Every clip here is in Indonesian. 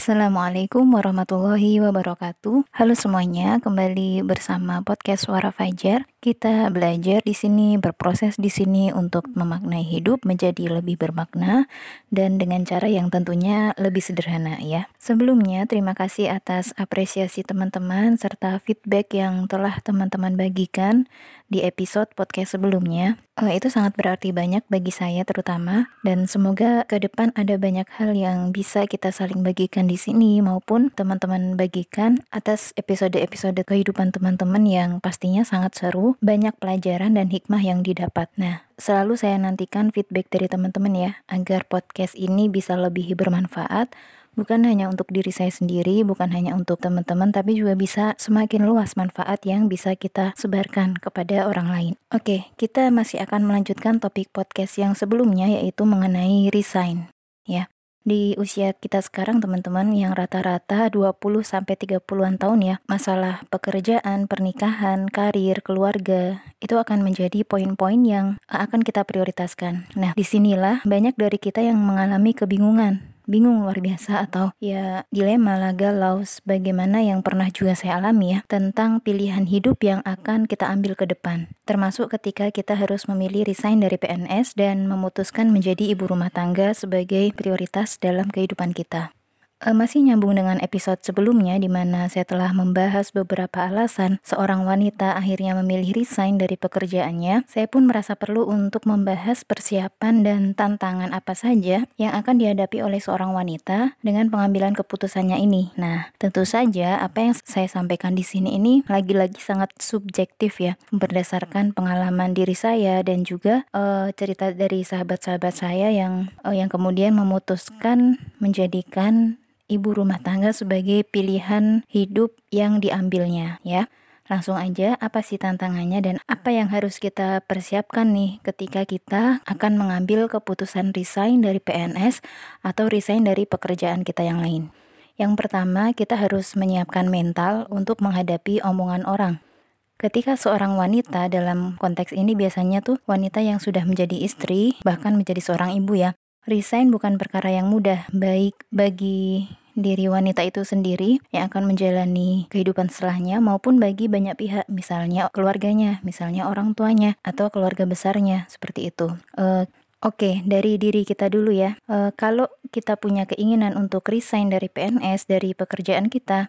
Assalamualaikum warahmatullahi wabarakatuh. Halo semuanya, kembali bersama podcast Suara Fajar. Kita belajar di sini, berproses di sini untuk memaknai hidup menjadi lebih bermakna dan dengan cara yang tentunya lebih sederhana ya. Sebelumnya, terima kasih atas apresiasi teman-teman serta feedback yang telah teman-teman bagikan di episode podcast sebelumnya. Uh, itu sangat berarti banyak bagi saya terutama dan semoga ke depan ada banyak hal yang bisa kita saling bagikan di sini maupun teman-teman bagikan atas episode-episode kehidupan teman-teman yang pastinya sangat seru, banyak pelajaran dan hikmah yang didapat. Nah, selalu saya nantikan feedback dari teman-teman ya agar podcast ini bisa lebih bermanfaat bukan hanya untuk diri saya sendiri, bukan hanya untuk teman-teman, tapi juga bisa semakin luas manfaat yang bisa kita sebarkan kepada orang lain. Oke, kita masih akan melanjutkan topik podcast yang sebelumnya yaitu mengenai resign. Di usia kita sekarang teman-teman yang rata-rata 20 sampai 30-an tahun ya, masalah pekerjaan, pernikahan, karir, keluarga itu akan menjadi poin-poin yang akan kita prioritaskan. Nah, di sinilah banyak dari kita yang mengalami kebingungan bingung luar biasa atau ya dilema lah galau bagaimana yang pernah juga saya alami ya tentang pilihan hidup yang akan kita ambil ke depan termasuk ketika kita harus memilih resign dari PNS dan memutuskan menjadi ibu rumah tangga sebagai prioritas dalam kehidupan kita. Uh, masih nyambung dengan episode sebelumnya di mana saya telah membahas beberapa alasan seorang wanita akhirnya memilih resign dari pekerjaannya. Saya pun merasa perlu untuk membahas persiapan dan tantangan apa saja yang akan dihadapi oleh seorang wanita dengan pengambilan keputusannya ini. Nah, tentu saja apa yang saya sampaikan di sini ini lagi-lagi sangat subjektif ya, berdasarkan pengalaman diri saya dan juga uh, cerita dari sahabat-sahabat saya yang uh, yang kemudian memutuskan menjadikan ibu rumah tangga sebagai pilihan hidup yang diambilnya ya. Langsung aja apa sih tantangannya dan apa yang harus kita persiapkan nih ketika kita akan mengambil keputusan resign dari PNS atau resign dari pekerjaan kita yang lain. Yang pertama, kita harus menyiapkan mental untuk menghadapi omongan orang. Ketika seorang wanita dalam konteks ini biasanya tuh wanita yang sudah menjadi istri, bahkan menjadi seorang ibu ya. Resign bukan perkara yang mudah, baik bagi diri wanita itu sendiri yang akan menjalani kehidupan setelahnya maupun bagi banyak pihak misalnya keluarganya, misalnya orang tuanya atau keluarga besarnya seperti itu. Uh, Oke, okay, dari diri kita dulu ya. Uh, kalau kita punya keinginan untuk resign dari PNS dari pekerjaan kita,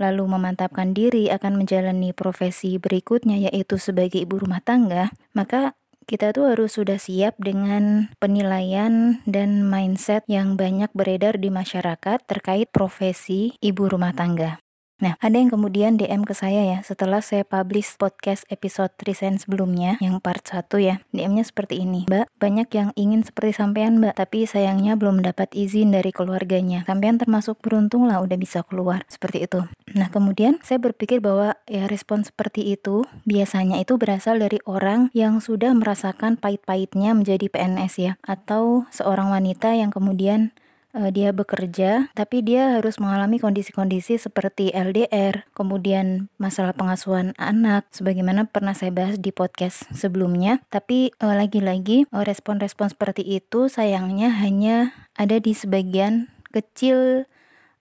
lalu memantapkan diri akan menjalani profesi berikutnya yaitu sebagai ibu rumah tangga, maka kita tuh harus sudah siap dengan penilaian dan mindset yang banyak beredar di masyarakat terkait profesi ibu rumah tangga. Nah, ada yang kemudian DM ke saya ya setelah saya publish podcast episode Trisen sebelumnya yang part 1 ya. DM-nya seperti ini. Mbak, banyak yang ingin seperti sampean mbak, tapi sayangnya belum mendapat izin dari keluarganya. Sampean termasuk beruntung lah udah bisa keluar. Seperti itu. Nah, kemudian saya berpikir bahwa ya respon seperti itu biasanya itu berasal dari orang yang sudah merasakan pahit-pahitnya menjadi PNS ya. Atau seorang wanita yang kemudian uh, dia bekerja, tapi dia harus mengalami kondisi-kondisi seperti LDR, kemudian masalah pengasuhan anak, sebagaimana pernah saya bahas di podcast sebelumnya. Tapi uh, lagi-lagi uh, respon-respon seperti itu sayangnya hanya ada di sebagian kecil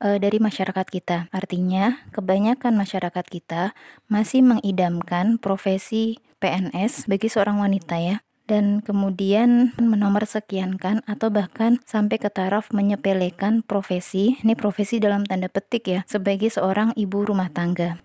uh, dari masyarakat kita. Artinya, kebanyakan masyarakat kita masih mengidamkan profesi PNS bagi seorang wanita ya dan kemudian menomor sekiankan atau bahkan sampai ke taraf menyepelekan profesi, ini profesi dalam tanda petik ya, sebagai seorang ibu rumah tangga.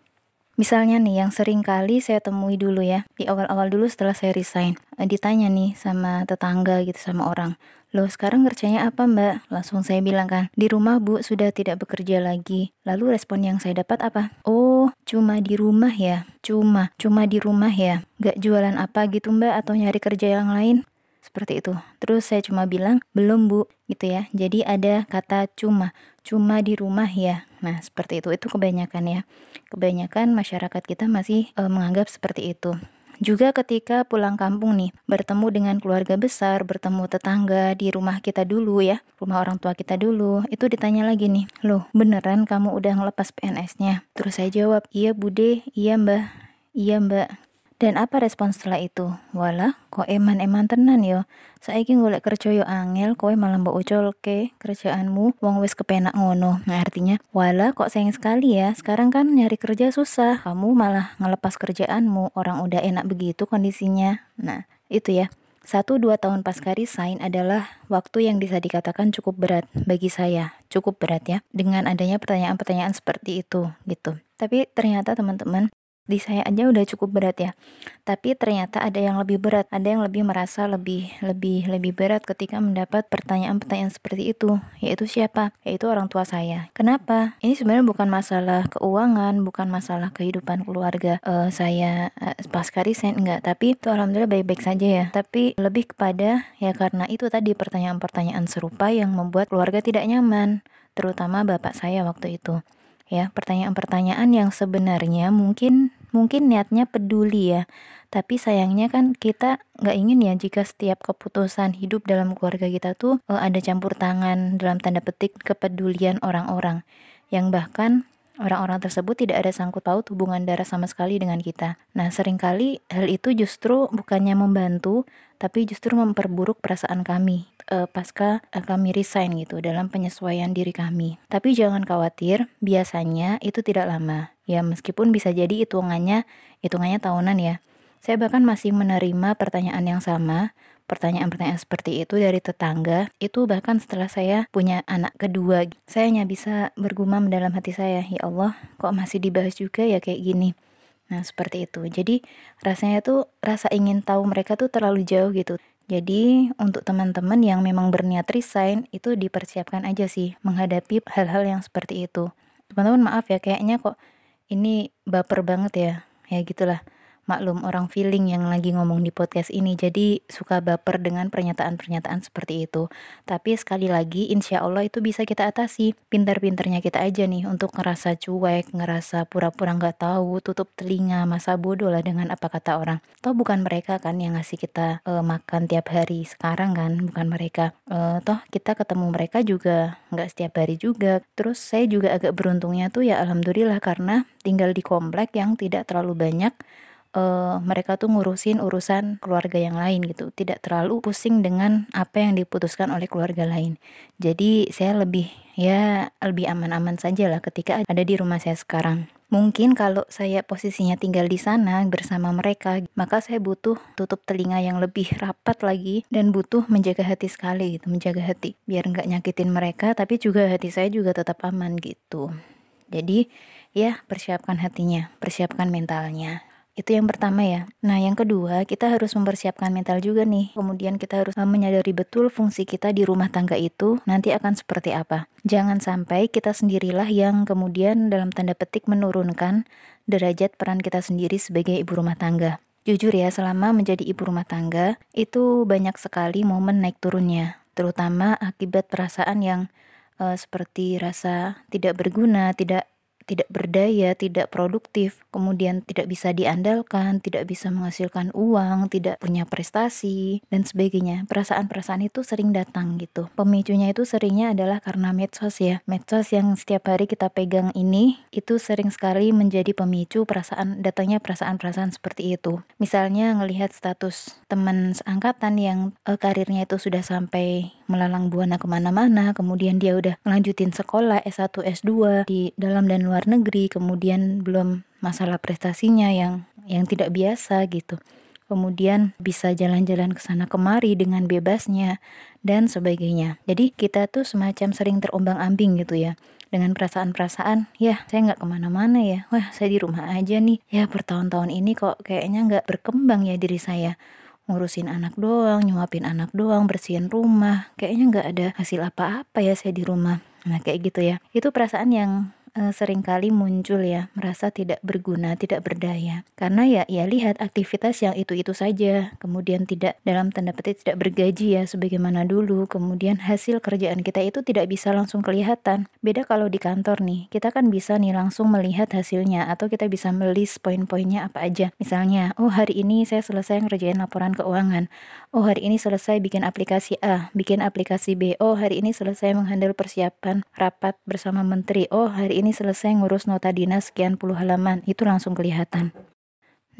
Misalnya nih yang sering kali saya temui dulu ya, di awal-awal dulu setelah saya resign, eh, ditanya nih sama tetangga gitu sama orang, Loh sekarang kerjanya apa mbak? Langsung saya bilang kan, di rumah bu sudah tidak bekerja lagi. Lalu respon yang saya dapat apa? Oh, cuma di rumah ya? Cuma, cuma di rumah ya? Gak jualan apa gitu mbak atau nyari kerja yang lain? Seperti itu. Terus saya cuma bilang, belum bu, gitu ya. Jadi ada kata cuma, cuma di rumah ya. Nah, seperti itu. Itu kebanyakan ya. Kebanyakan masyarakat kita masih e, menganggap seperti itu. Juga ketika pulang kampung nih, bertemu dengan keluarga besar, bertemu tetangga di rumah kita dulu ya, rumah orang tua kita dulu, itu ditanya lagi nih, loh beneran kamu udah ngelepas PNS-nya? Terus saya jawab, iya bude, iya mbah, iya mbak. Dan apa respon setelah itu? Wala, kok eman-eman tenan yo. Saiki golek kerja yo angel, kowe malah mbok uculke kerjaanmu wong wis kepenak ngono. Nah, artinya, wala kok sayang sekali ya. Sekarang kan nyari kerja susah. Kamu malah ngelepas kerjaanmu. Orang udah enak begitu kondisinya. Nah, itu ya. Satu dua tahun pasca resign adalah waktu yang bisa dikatakan cukup berat bagi saya, cukup berat ya, dengan adanya pertanyaan-pertanyaan seperti itu gitu. Tapi ternyata teman-teman, di saya aja udah cukup berat ya. Tapi ternyata ada yang lebih berat, ada yang lebih merasa lebih lebih lebih berat ketika mendapat pertanyaan-pertanyaan seperti itu, yaitu siapa? Yaitu orang tua saya. Kenapa? Ini sebenarnya bukan masalah keuangan, bukan masalah kehidupan keluarga uh, saya uh, pasca resign enggak, tapi itu alhamdulillah baik-baik saja ya. Tapi lebih kepada ya karena itu tadi pertanyaan-pertanyaan serupa yang membuat keluarga tidak nyaman, terutama bapak saya waktu itu ya pertanyaan-pertanyaan yang sebenarnya mungkin mungkin niatnya peduli ya. Tapi sayangnya kan kita nggak ingin ya jika setiap keputusan hidup dalam keluarga kita tuh uh, ada campur tangan dalam tanda petik kepedulian orang-orang. Yang bahkan orang-orang tersebut tidak ada sangkut paut hubungan darah sama sekali dengan kita. Nah, sering kali hal itu justru bukannya membantu, tapi justru memperburuk perasaan kami uh, pasca uh, kami resign gitu dalam penyesuaian diri kami. Tapi jangan khawatir, biasanya itu tidak lama. Ya, meskipun bisa jadi hitungannya hitungannya tahunan ya. Saya bahkan masih menerima pertanyaan yang sama, pertanyaan-pertanyaan seperti itu dari tetangga, itu bahkan setelah saya punya anak kedua. Saya hanya bisa bergumam dalam hati saya, ya Allah, kok masih dibahas juga ya kayak gini. Nah, seperti itu. Jadi, rasanya tuh rasa ingin tahu mereka tuh terlalu jauh gitu. Jadi, untuk teman-teman yang memang berniat resign, itu dipersiapkan aja sih menghadapi hal-hal yang seperti itu. Teman-teman maaf ya, kayaknya kok ini baper banget ya. Ya gitulah maklum orang feeling yang lagi ngomong di podcast ini jadi suka baper dengan pernyataan-pernyataan seperti itu. Tapi sekali lagi insya Allah itu bisa kita atasi. Pintar-pintarnya kita aja nih untuk ngerasa cuek ngerasa pura-pura nggak tahu tutup telinga masa bodoh lah dengan apa kata orang. Toh bukan mereka kan yang ngasih kita uh, makan tiap hari sekarang kan bukan mereka. Uh, toh kita ketemu mereka juga nggak setiap hari juga. Terus saya juga agak beruntungnya tuh ya alhamdulillah karena tinggal di komplek yang tidak terlalu banyak uh, mereka tuh ngurusin urusan keluarga yang lain gitu, tidak terlalu pusing dengan apa yang diputuskan oleh keluarga lain. Jadi saya lebih ya lebih aman-aman saja lah ketika ada di rumah saya sekarang. Mungkin kalau saya posisinya tinggal di sana bersama mereka, maka saya butuh tutup telinga yang lebih rapat lagi dan butuh menjaga hati sekali gitu, menjaga hati biar nggak nyakitin mereka, tapi juga hati saya juga tetap aman gitu. Jadi ya persiapkan hatinya, persiapkan mentalnya. Itu yang pertama ya. Nah, yang kedua, kita harus mempersiapkan mental juga nih. Kemudian kita harus menyadari betul fungsi kita di rumah tangga itu nanti akan seperti apa. Jangan sampai kita sendirilah yang kemudian dalam tanda petik menurunkan derajat peran kita sendiri sebagai ibu rumah tangga. Jujur ya, selama menjadi ibu rumah tangga, itu banyak sekali momen naik turunnya, terutama akibat perasaan yang uh, seperti rasa tidak berguna, tidak tidak berdaya, tidak produktif, kemudian tidak bisa diandalkan, tidak bisa menghasilkan uang, tidak punya prestasi, dan sebagainya. Perasaan-perasaan itu sering datang gitu. Pemicunya itu seringnya adalah karena medsos ya. Medsos yang setiap hari kita pegang ini, itu sering sekali menjadi pemicu perasaan, datangnya perasaan-perasaan seperti itu. Misalnya ngelihat status teman seangkatan yang uh, karirnya itu sudah sampai melalang buana ke mana-mana, kemudian dia udah melanjutin sekolah S1, S2 di dalam dan luar luar negeri, kemudian belum masalah prestasinya yang yang tidak biasa gitu. Kemudian bisa jalan-jalan ke sana kemari dengan bebasnya dan sebagainya. Jadi kita tuh semacam sering terombang-ambing gitu ya dengan perasaan-perasaan ya saya nggak ke mana-mana ya wah saya di rumah aja nih ya bertahun-tahun ini kok kayaknya nggak berkembang ya diri saya ngurusin anak doang, nyuapin anak doang, bersihin rumah. Kayaknya nggak ada hasil apa-apa ya saya di rumah. Nah kayak gitu ya. Itu perasaan yang uh, sering kali muncul ya, merasa tidak berguna, tidak berdaya. Karena ya ya lihat aktivitas yang itu-itu saja, kemudian tidak dalam tanda petik tidak bergaji ya sebagaimana dulu, kemudian hasil kerjaan kita itu tidak bisa langsung kelihatan. Beda kalau di kantor nih, kita kan bisa nih langsung melihat hasilnya atau kita bisa melis poin-poinnya apa aja. Misalnya, oh hari ini saya selesai ngerjain laporan keuangan. Oh hari ini selesai bikin aplikasi A, bikin aplikasi B. Oh hari ini selesai menghandle persiapan rapat bersama menteri. Oh hari ini selesai ngurus nota dinas sekian puluh halaman, itu langsung kelihatan.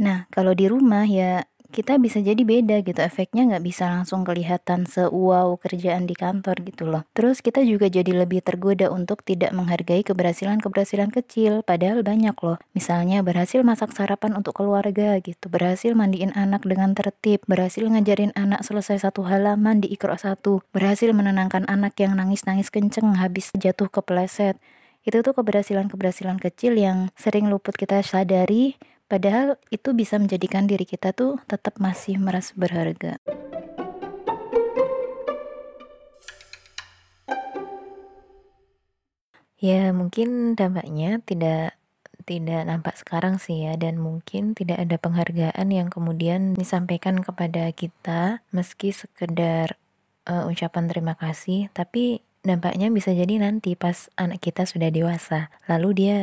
Nah, kalau di rumah ya kita bisa jadi beda gitu efeknya nggak bisa langsung kelihatan sewau kerjaan di kantor gitu loh. Terus kita juga jadi lebih tergoda untuk tidak menghargai keberhasilan-keberhasilan kecil padahal banyak loh. Misalnya berhasil masak sarapan untuk keluarga gitu berhasil mandiin anak dengan tertib berhasil ngajarin anak selesai satu halaman di ikro satu berhasil menenangkan anak yang nangis-nangis kenceng habis jatuh kepleset itu tuh keberhasilan-keberhasilan kecil yang sering luput kita sadari Padahal itu bisa menjadikan diri kita tuh tetap masih merasa berharga. Ya, mungkin dampaknya tidak tidak nampak sekarang sih ya dan mungkin tidak ada penghargaan yang kemudian disampaikan kepada kita meski sekedar uh, ucapan terima kasih tapi dampaknya bisa jadi nanti pas anak kita sudah dewasa. Lalu dia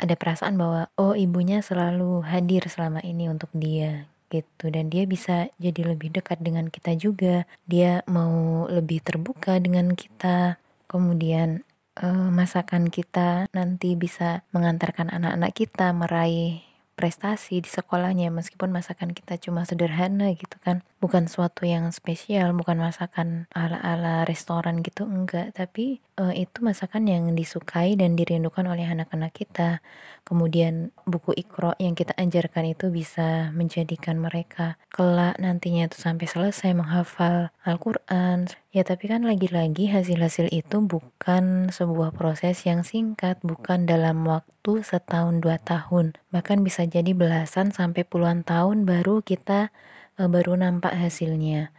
ada perasaan bahwa oh ibunya selalu hadir selama ini untuk dia gitu. Dan dia bisa jadi lebih dekat dengan kita juga. Dia mau lebih terbuka dengan kita. Kemudian uh, masakan kita nanti bisa mengantarkan anak-anak kita meraih prestasi di sekolahnya meskipun masakan kita cuma sederhana gitu kan. Bukan suatu yang spesial bukan masakan ala-ala restoran gitu enggak. Tapi uh, itu masakan yang disukai dan dirindukan oleh anak-anak kita. Kemudian buku ikro yang kita ajarkan itu bisa menjadikan mereka kelak nantinya itu sampai selesai menghafal Al-Quran. Ya tapi kan lagi-lagi hasil-hasil itu bukan sebuah proses yang singkat bukan dalam waktu setahun dua tahun. Bahkan bisa jadi belasan sampai puluhan tahun baru kita uh, baru nampak hasilnya.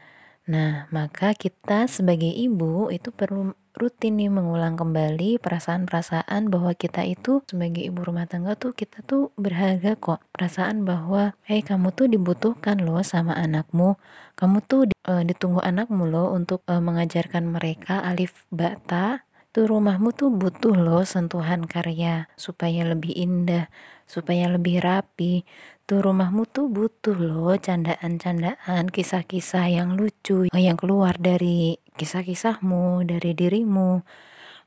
Nah, maka kita sebagai ibu itu perlu rutin nih mengulang kembali perasaan-perasaan bahwa kita itu sebagai ibu rumah tangga tuh kita tuh berharga kok. Perasaan bahwa hey kamu tuh dibutuhkan loh sama anakmu. Kamu tuh uh, ditunggu anakmu loh untuk uh, mengajarkan mereka alif bata. Tuh rumahmu tuh butuh loh sentuhan karya supaya lebih indah, supaya lebih rapi, tuh rumahmu tuh butuh loh candaan-candaan, kisah-kisah yang lucu yang keluar dari kisah-kisahmu, dari dirimu.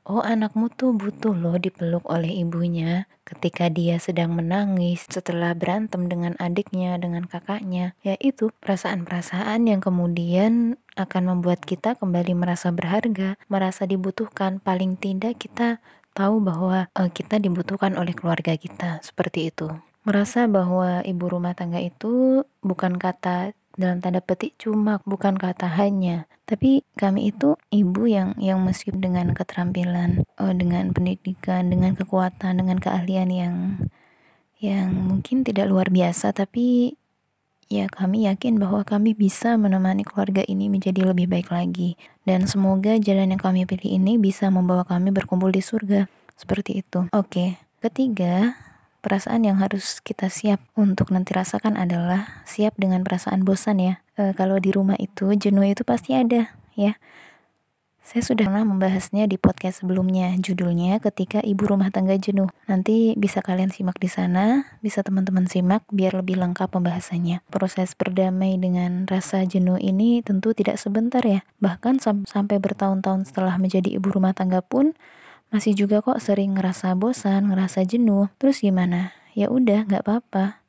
Oh, anakmu tuh butuh loh dipeluk oleh ibunya ketika dia sedang menangis setelah berantem dengan adiknya, dengan kakaknya. Ya itu perasaan-perasaan yang kemudian akan membuat kita kembali merasa berharga, merasa dibutuhkan. Paling tidak kita tahu bahwa uh, kita dibutuhkan oleh keluarga kita. Seperti itu merasa bahwa ibu rumah tangga itu bukan kata dalam tanda petik cuma bukan kata hanya. Tapi kami itu ibu yang yang meskipun dengan keterampilan uh, dengan pendidikan dengan kekuatan dengan keahlian yang yang mungkin tidak luar biasa tapi ya kami yakin bahwa kami bisa menemani keluarga ini menjadi lebih baik lagi. Dan semoga jalan yang kami pilih ini bisa membawa kami berkumpul di surga. Seperti itu. Oke ketiga perasaan yang harus kita siap untuk nanti rasakan adalah siap dengan perasaan bosan ya. E, kalau di rumah itu jenuh itu pasti ada ya. Saya sudah pernah membahasnya di podcast sebelumnya, judulnya ketika ibu rumah tangga jenuh. Nanti bisa kalian simak di sana, bisa teman-teman simak biar lebih lengkap pembahasannya. Proses berdamai dengan rasa jenuh ini tentu tidak sebentar ya. Bahkan sam sampai bertahun-tahun setelah menjadi ibu rumah tangga pun masih juga kok sering ngerasa bosan, ngerasa jenuh. Terus gimana? Ya udah, nggak apa-apa.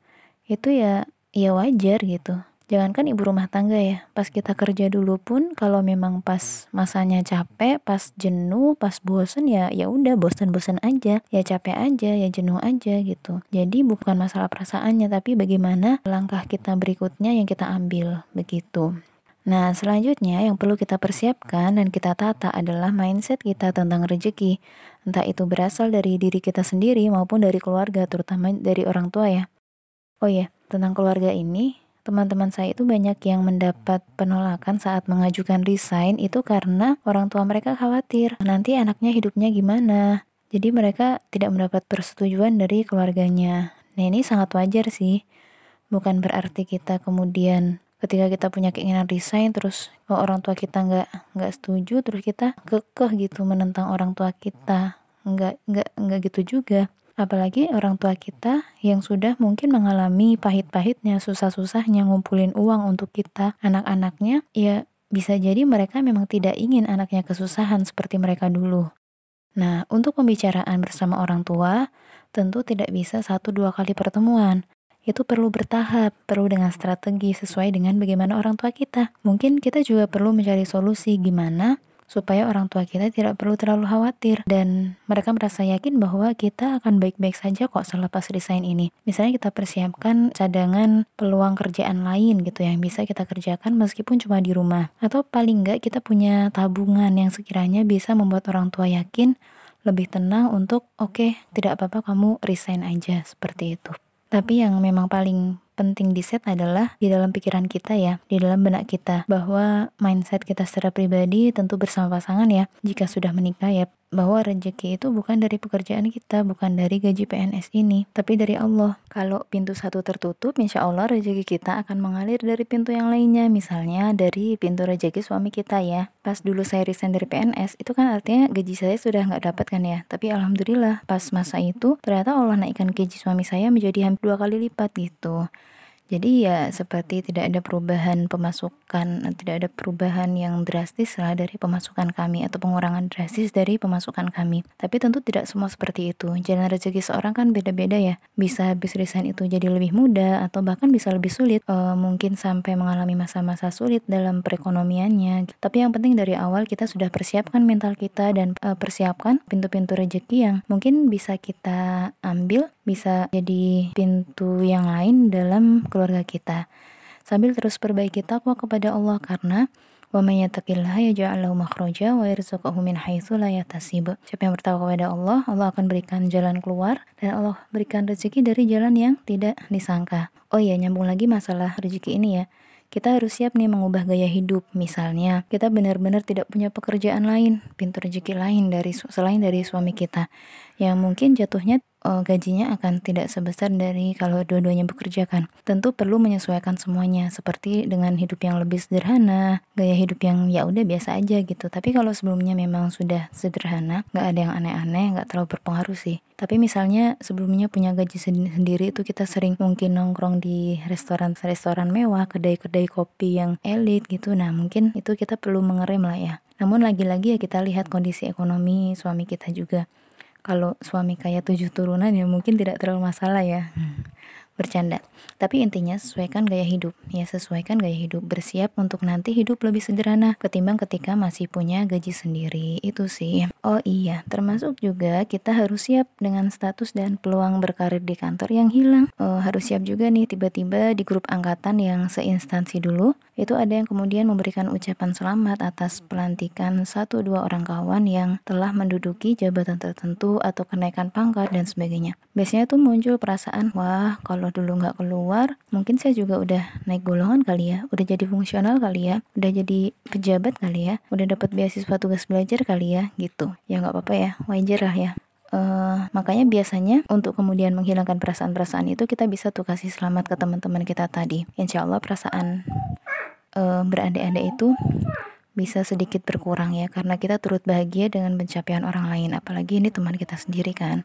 Itu ya ya wajar gitu. Jangankan ibu rumah tangga ya, pas kita kerja dulu pun kalau memang pas masanya capek, pas jenuh, pas bosen ya ya udah bosan-bosan aja, ya capek aja, ya jenuh aja gitu. Jadi bukan masalah perasaannya tapi bagaimana langkah kita berikutnya yang kita ambil begitu. Nah, selanjutnya yang perlu kita persiapkan dan kita tata adalah mindset kita tentang rezeki. Entah itu berasal dari diri kita sendiri maupun dari keluarga, terutama dari orang tua ya. Oh ya, tentang keluarga ini, teman-teman saya itu banyak yang mendapat penolakan saat mengajukan resign itu karena orang tua mereka khawatir nanti anaknya hidupnya gimana. Jadi mereka tidak mendapat persetujuan dari keluarganya. Nah ini sangat wajar sih. Bukan berarti kita kemudian ketika kita punya keinginan resign terus kalau orang tua kita nggak nggak setuju terus kita kekeh gitu menentang orang tua kita. Nggak nggak nggak gitu juga. Apalagi orang tua kita yang sudah mungkin mengalami pahit-pahitnya susah-susahnya ngumpulin uang untuk kita anak-anaknya ya bisa jadi mereka memang tidak ingin anaknya kesusahan seperti mereka dulu. Nah untuk pembicaraan bersama orang tua tentu tidak bisa satu dua kali pertemuan itu perlu bertahap, perlu dengan strategi sesuai dengan bagaimana orang tua kita. Mungkin kita juga perlu mencari solusi gimana supaya orang tua kita tidak perlu terlalu khawatir dan mereka merasa yakin bahwa kita akan baik-baik saja kok selepas resign ini. Misalnya kita persiapkan cadangan peluang kerjaan lain gitu yang bisa kita kerjakan meskipun cuma di rumah atau paling enggak kita punya tabungan yang sekiranya bisa membuat orang tua yakin lebih tenang untuk oke okay, tidak apa-apa kamu resign aja seperti itu. Tapi yang memang paling penting di set adalah di dalam pikiran kita ya, di dalam benak kita bahwa mindset kita secara pribadi tentu bersama pasangan ya. Jika sudah menikah ya bahwa rezeki itu bukan dari pekerjaan kita, bukan dari gaji PNS ini, tapi dari Allah. Kalau pintu satu tertutup, insya Allah rezeki kita akan mengalir dari pintu yang lainnya. Misalnya dari pintu rezeki suami kita ya. Pas dulu saya resign dari PNS, itu kan artinya gaji saya sudah nggak dapat kan ya. Tapi alhamdulillah pas masa itu ternyata Allah naikkan gaji suami saya menjadi hampir dua kali lipat gitu. Jadi ya seperti tidak ada perubahan pemasukan, tidak ada perubahan yang drastis lah dari pemasukan kami atau pengurangan drastis dari pemasukan kami. Tapi tentu tidak semua seperti itu. Jalan rezeki seorang kan beda-beda ya. Bisa habis resign itu jadi lebih mudah atau bahkan bisa lebih sulit. E, mungkin sampai mengalami masa-masa sulit dalam perekonomiannya. Tapi yang penting dari awal kita sudah persiapkan mental kita dan e, persiapkan pintu-pintu rezeki yang mungkin bisa kita ambil, bisa jadi pintu yang lain dalam keluarga kita. Sambil terus perbaiki takwa kepada Allah karena wa may yattaqillaha yaj'al lahu makhraja wa yarzuqhu min haitsu la yahtasib. Siapa yang bertakwa kepada Allah, Allah akan berikan jalan keluar dan Allah berikan rezeki dari jalan yang tidak disangka. Oh iya, nyambung lagi masalah rezeki ini ya kita harus siap nih mengubah gaya hidup. Misalnya, kita benar-benar tidak punya pekerjaan lain, pintu rezeki lain dari selain dari suami kita, yang mungkin jatuhnya uh, gajinya akan tidak sebesar dari kalau dua-duanya bekerja kan. Tentu perlu menyesuaikan semuanya seperti dengan hidup yang lebih sederhana, gaya hidup yang ya udah biasa aja gitu. Tapi kalau sebelumnya memang sudah sederhana, nggak ada yang aneh-aneh, nggak terlalu berpengaruh sih. Tapi misalnya sebelumnya punya gaji sendiri itu kita sering mungkin nongkrong di restoran-restoran mewah, kedai-kedai kopi yang elit gitu. Nah, mungkin itu kita perlu mengerem lah ya. Namun lagi-lagi ya kita lihat kondisi ekonomi suami kita juga kalau suami kaya tujuh turunan ya mungkin tidak terlalu masalah ya. Hmm. bercanda. Tapi intinya sesuaikan gaya hidup. Ya sesuaikan gaya hidup. Bersiap untuk nanti hidup lebih sederhana ketimbang ketika masih punya gaji sendiri. Itu sih. Oh iya termasuk juga kita harus siap dengan status dan peluang berkarir di kantor yang hilang. Oh, harus siap juga nih tiba-tiba di grup angkatan yang seinstansi dulu itu ada yang kemudian memberikan ucapan selamat atas pelantikan satu dua orang kawan yang telah menduduki jabatan tertentu atau kenaikan pangkat dan sebagainya. Biasanya tuh muncul perasaan, wah kalau dulu nggak keluar, mungkin saya juga udah naik golongan kali ya, udah jadi fungsional kali ya, udah jadi pejabat kali ya, udah dapat beasiswa tugas belajar kali ya, gitu. Ya nggak apa-apa ya, wajar lah ya. Uh, makanya biasanya untuk kemudian menghilangkan perasaan-perasaan itu kita bisa tuh kasih selamat ke teman-teman kita tadi. Insya Allah perasaan uh, beradik-adik itu bisa sedikit berkurang ya karena kita turut bahagia dengan pencapaian orang lain apalagi ini teman kita sendiri kan.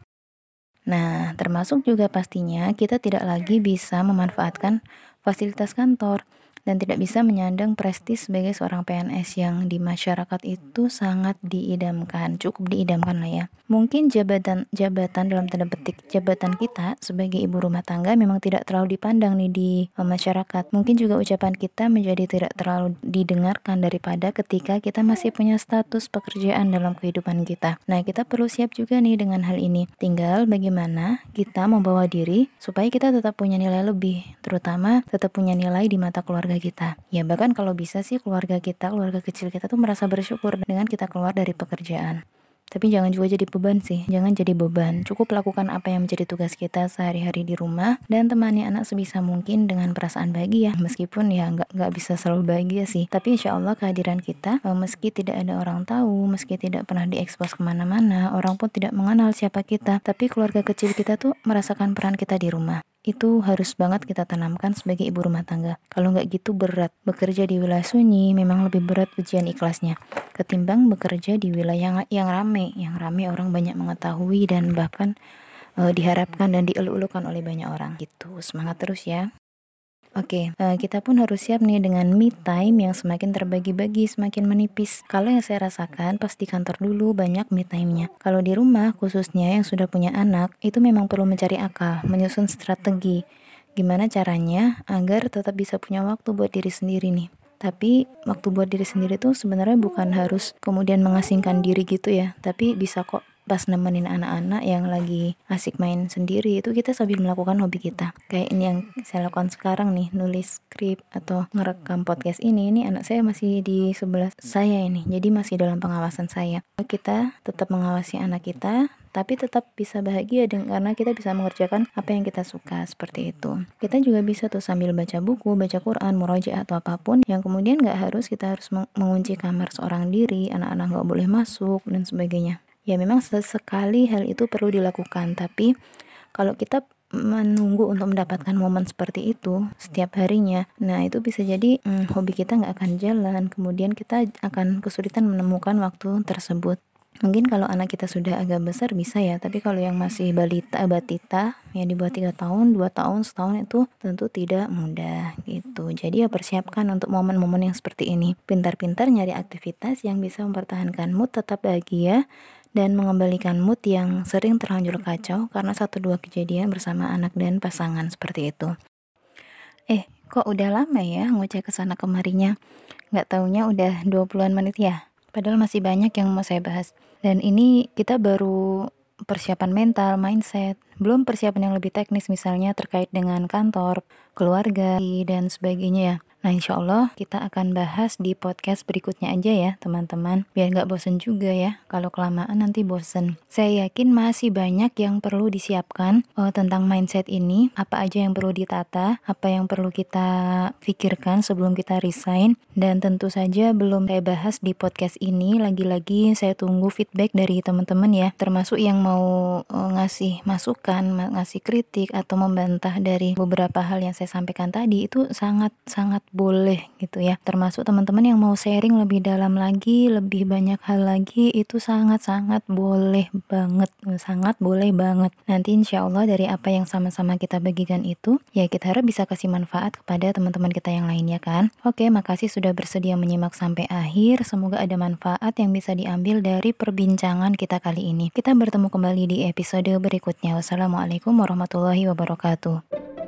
Nah, termasuk juga pastinya kita tidak lagi bisa memanfaatkan fasilitas kantor dan tidak bisa menyandang prestis sebagai seorang PNS yang di masyarakat itu sangat diidamkan, cukup diidamkan lah ya. Mungkin jabatan jabatan dalam tanda petik jabatan kita sebagai ibu rumah tangga memang tidak terlalu dipandang nih di eh, masyarakat. Mungkin juga ucapan kita menjadi tidak terlalu didengarkan daripada ketika kita masih punya status pekerjaan dalam kehidupan kita. Nah, kita perlu siap juga nih dengan hal ini. Tinggal bagaimana kita membawa diri supaya kita tetap punya nilai lebih, terutama tetap punya nilai di mata keluarga keluarga kita. Ya bahkan kalau bisa sih keluarga kita, keluarga kecil kita tuh merasa bersyukur dengan kita keluar dari pekerjaan. Tapi jangan juga jadi beban sih, jangan jadi beban. Cukup lakukan apa yang menjadi tugas kita sehari-hari di rumah dan temani anak sebisa mungkin dengan perasaan bahagia. Meskipun ya nggak nggak bisa selalu bahagia sih, tapi insya Allah kehadiran kita eh, meski tidak ada orang tahu, meski tidak pernah diekspos ke mana-mana, orang pun tidak mengenal siapa kita, tapi keluarga kecil kita tuh merasakan peran kita di rumah itu harus banget kita tanamkan sebagai ibu rumah tangga. Kalau nggak gitu berat. Bekerja di wilayah sunyi memang lebih berat ujian ikhlasnya ketimbang bekerja di wilayah yang rame, yang rame orang banyak mengetahui dan bahkan uh, diharapkan dan dielu-elukan oleh banyak orang. Gitu. Semangat terus ya. Oke, okay, uh, eh, kita pun harus siap nih dengan me time yang semakin terbagi-bagi, semakin menipis. Kalau yang saya rasakan, pas di kantor dulu banyak me time-nya. Kalau di rumah, khususnya yang sudah punya anak, itu memang perlu mencari akal, menyusun strategi. gimana caranya agar tetap bisa punya waktu buat diri sendiri nih tapi waktu buat diri sendiri tuh sebenarnya bukan harus kemudian mengasingkan diri gitu ya tapi bisa kok pas nemenin anak-anak yang lagi asik main sendiri itu kita sambil melakukan hobi kita kayak ini yang saya lakukan sekarang nih nulis skrip atau ngerekam podcast ini ini anak saya masih di sebelah saya ini jadi masih dalam pengawasan saya kita tetap mengawasi anak kita tapi tetap bisa bahagia dengan karena kita bisa mengerjakan apa yang kita suka seperti itu. Kita juga bisa tuh sambil baca buku, baca Quran, murojaah atau apa pun yang kemudian nggak harus kita harus mengunci kamar seorang diri, anak-anak nggak boleh masuk dan sebagainya. Ya memang sesekali hal itu perlu dilakukan, tapi kalau kita menunggu untuk mendapatkan momen seperti itu setiap harinya nah itu bisa jadi hmm, hobi kita nggak akan jalan kemudian kita akan kesulitan menemukan waktu tersebut Mungkin kalau anak kita sudah agak besar bisa ya, tapi kalau yang masih balita, batita, yang di bawah 3 tahun, 2 tahun, setahun itu tentu tidak mudah gitu. Jadi ya persiapkan untuk momen-momen yang seperti ini. Pintar-pintar nyari aktivitas yang bisa mempertahankan mood tetap bahagia dan mengembalikan mood yang sering terlanjur kacau karena satu dua kejadian bersama anak dan pasangan seperti itu. Eh, kok udah lama ya ngoceh ke sana kemarinya? Nggak taunya udah 20-an menit ya? Padahal masih banyak yang mau saya bahas. Dan ini kita baru persiapan mental, mindset, belum persiapan yang lebih teknis misalnya terkait dengan kantor, keluarga, dan sebagainya ya. Nah insya Allah kita akan bahas di podcast berikutnya aja ya teman-teman. Biar nggak bosen juga ya Kalau kelamaan nanti bosen. Saya yakin masih banyak yang perlu disiapkan uh, Tentang mindset ini. Apa aja yang perlu ditata Apa yang perlu kita pikirkan sebelum kita resign. Dan tentu saja belum saya bahas di podcast ini Lagi-lagi saya tunggu feedback dari teman-teman ya. Termasuk yang mau uh, ngasih masukan Ngasih kritik atau membantah dari beberapa hal yang saya sampaikan tadi Itu sangat-sangat boleh gitu ya. Termasuk teman-teman yang mau sharing lebih dalam lagi lebih banyak hal lagi itu sangat-sangat boleh banget sangat boleh banget. Nanti insya Allah dari apa yang sama-sama kita bagikan itu ya kita harap bisa kasih manfaat kepada teman-teman kita yang lainnya kan. Oke makasih sudah bersedia menyimak sampai akhir. Semoga ada manfaat yang bisa diambil dari perbincangan kita kali ini. Kita bertemu kembali di episode berikutnya. Wassalamualaikum warahmatullahi wabarakatuh